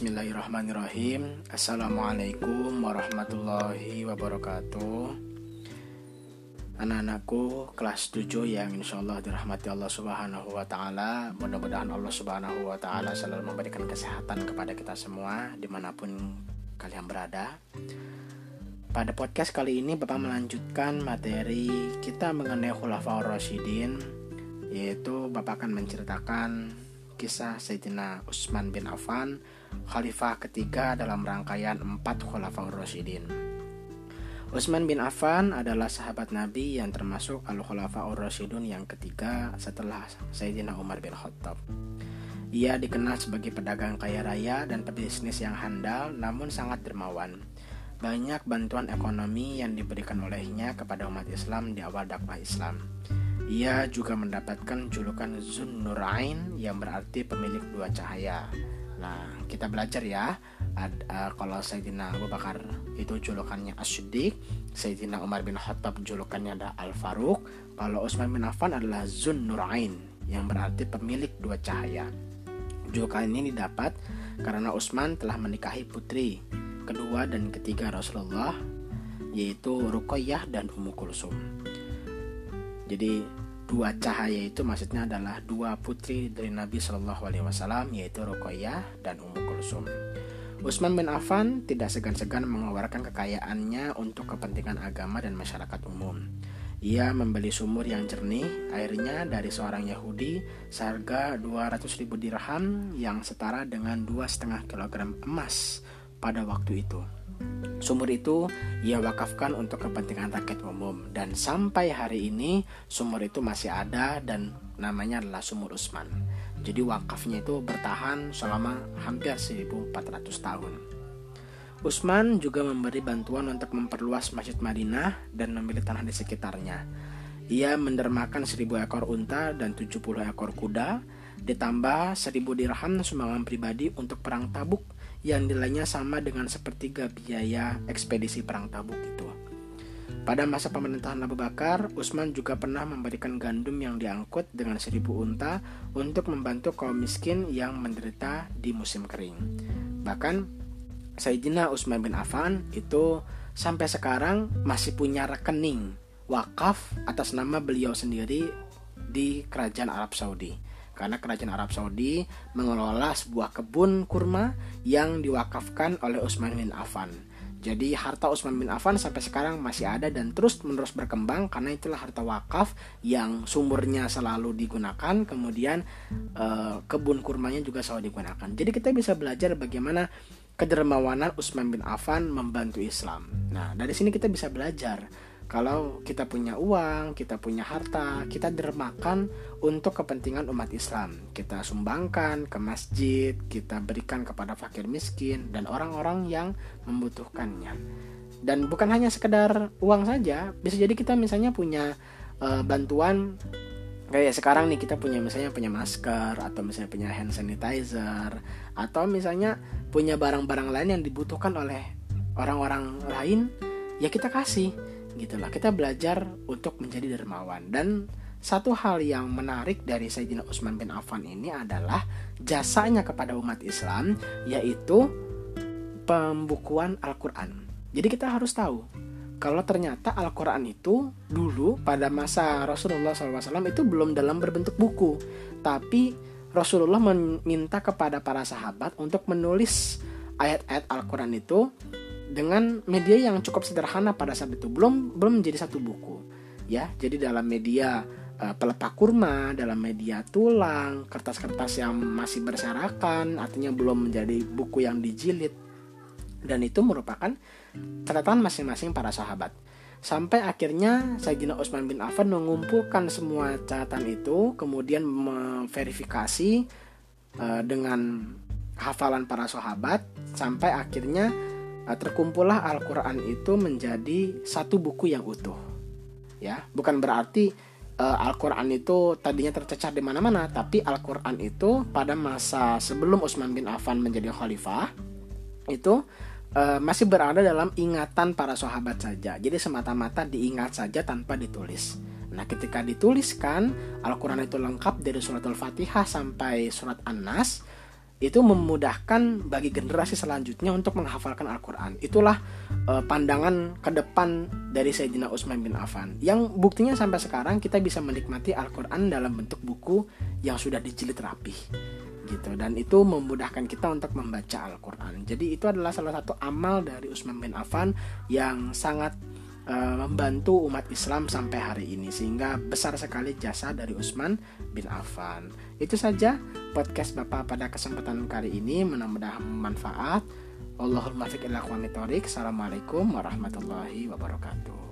Bismillahirrahmanirrahim. Assalamualaikum warahmatullahi wabarakatuh. Anak-anakku kelas 7 yang insya Allah dirahmati Allah subhanahu wa ta'ala Mudah-mudahan Allah subhanahu wa ta'ala selalu memberikan kesehatan kepada kita semua Di mana pun kalian berada. Pada podcast kali ini Bapak melanjutkan materi kita mengenai Khulafaur Rasyidin Yaitu Bapak akan menceritakan kisah Sayyidina Utsman bin Affan khalifah ketiga dalam rangkaian empat Khulafaur Rasyidin. Utsman bin Affan adalah sahabat Nabi yang termasuk Al-Khulafaur Rasyidun yang ketiga setelah Sayyidina Umar bin Khattab. Ia dikenal sebagai pedagang kaya raya dan pebisnis yang handal namun sangat dermawan. Banyak bantuan ekonomi yang diberikan olehnya kepada umat Islam di awal dakwah Islam. Ia juga mendapatkan julukan Zun Nurain yang berarti pemilik dua cahaya Nah, kita belajar ya. Ad, uh, kalau Sayyidina Abu Bakar itu julukannya As-Siddiq, Sayyidina Umar bin Khattab julukannya ada Al-Faruq, kalau Utsman bin Affan adalah Zun Nurain yang berarti pemilik dua cahaya. Julukan ini didapat karena Utsman telah menikahi putri kedua dan ketiga Rasulullah yaitu Ruqayyah dan Ummu Kulsum. Jadi dua cahaya itu maksudnya adalah dua putri dari Nabi Shallallahu Alaihi Wasallam yaitu Ruqayyah dan Ummu Kulsum. Utsman bin Affan tidak segan-segan mengeluarkan kekayaannya untuk kepentingan agama dan masyarakat umum. Ia membeli sumur yang jernih, airnya dari seorang Yahudi seharga 200 ribu dirham yang setara dengan 2,5 kg emas pada waktu itu. Sumur itu ia wakafkan untuk kepentingan rakyat umum dan sampai hari ini sumur itu masih ada dan namanya adalah sumur Usman. Jadi wakafnya itu bertahan selama hampir 1400 tahun. Usman juga memberi bantuan untuk memperluas Masjid Madinah dan memilih tanah di sekitarnya. Ia mendermakan 1000 ekor unta dan 70 ekor kuda, ditambah 1000 dirham sumbangan pribadi untuk perang Tabuk yang nilainya sama dengan sepertiga biaya ekspedisi perang Tabuk itu. Pada masa pemerintahan Abu Bakar, Utsman juga pernah memberikan gandum yang diangkut dengan seribu unta untuk membantu kaum miskin yang menderita di musim kering. Bahkan Sayyidina Utsman bin Affan itu sampai sekarang masih punya rekening wakaf atas nama beliau sendiri di kerajaan Arab Saudi karena kerajaan Arab Saudi mengelola sebuah kebun kurma yang diwakafkan oleh Utsman bin Affan. Jadi harta Utsman bin Affan sampai sekarang masih ada dan terus menerus berkembang karena itulah harta wakaf yang sumbernya selalu digunakan, kemudian eh, kebun kurmanya juga selalu digunakan. Jadi kita bisa belajar bagaimana kedermawanan Utsman bin Affan membantu Islam. Nah, dari sini kita bisa belajar kalau kita punya uang, kita punya harta, kita dermakan untuk kepentingan umat Islam. Kita sumbangkan ke masjid, kita berikan kepada fakir miskin dan orang-orang yang membutuhkannya. Dan bukan hanya sekedar uang saja, bisa jadi kita misalnya punya uh, bantuan kayak sekarang nih kita punya misalnya punya masker atau misalnya punya hand sanitizer atau misalnya punya barang-barang lain yang dibutuhkan oleh orang-orang lain ya kita kasih gitulah kita belajar untuk menjadi dermawan. Dan satu hal yang menarik dari Sayyidina Utsman bin Affan ini adalah jasanya kepada umat Islam yaitu pembukuan Al-Qur'an. Jadi kita harus tahu kalau ternyata Al-Quran itu dulu pada masa Rasulullah SAW itu belum dalam berbentuk buku. Tapi Rasulullah meminta kepada para sahabat untuk menulis ayat-ayat Al-Quran itu dengan media yang cukup sederhana pada saat itu. Belum belum menjadi satu buku ya. Jadi dalam media uh, pelepak kurma dalam media tulang kertas-kertas yang masih berserakan artinya belum menjadi buku yang dijilid. Dan itu merupakan catatan masing-masing para sahabat. Sampai akhirnya Sayyidina Utsman bin Affan mengumpulkan semua catatan itu kemudian memverifikasi uh, dengan hafalan para sahabat sampai akhirnya terkumpullah Al-Quran itu menjadi satu buku yang utuh. Ya, bukan berarti uh, Al-Quran itu tadinya tercecar di mana-mana, tapi Al-Quran itu pada masa sebelum Utsman bin Affan menjadi khalifah itu uh, masih berada dalam ingatan para sahabat saja. Jadi semata-mata diingat saja tanpa ditulis. Nah, ketika dituliskan Al-Quran itu lengkap dari surat Al-Fatihah sampai surat An-Nas itu memudahkan bagi generasi selanjutnya untuk menghafalkan Al-Quran. Itulah uh, pandangan ke depan dari Sayyidina Utsman bin Affan. Yang buktinya sampai sekarang kita bisa menikmati Al-Quran dalam bentuk buku yang sudah dijilid rapih gitu dan itu memudahkan kita untuk membaca Al-Qur'an. Jadi itu adalah salah satu amal dari Utsman bin Affan yang sangat membantu umat Islam sampai hari ini sehingga besar sekali jasa dari Utsman bin Affan. Itu saja podcast Bapak pada kesempatan kali ini mudah-mudahan bermanfaat. Allahumma fiq Assalamualaikum warahmatullahi wabarakatuh.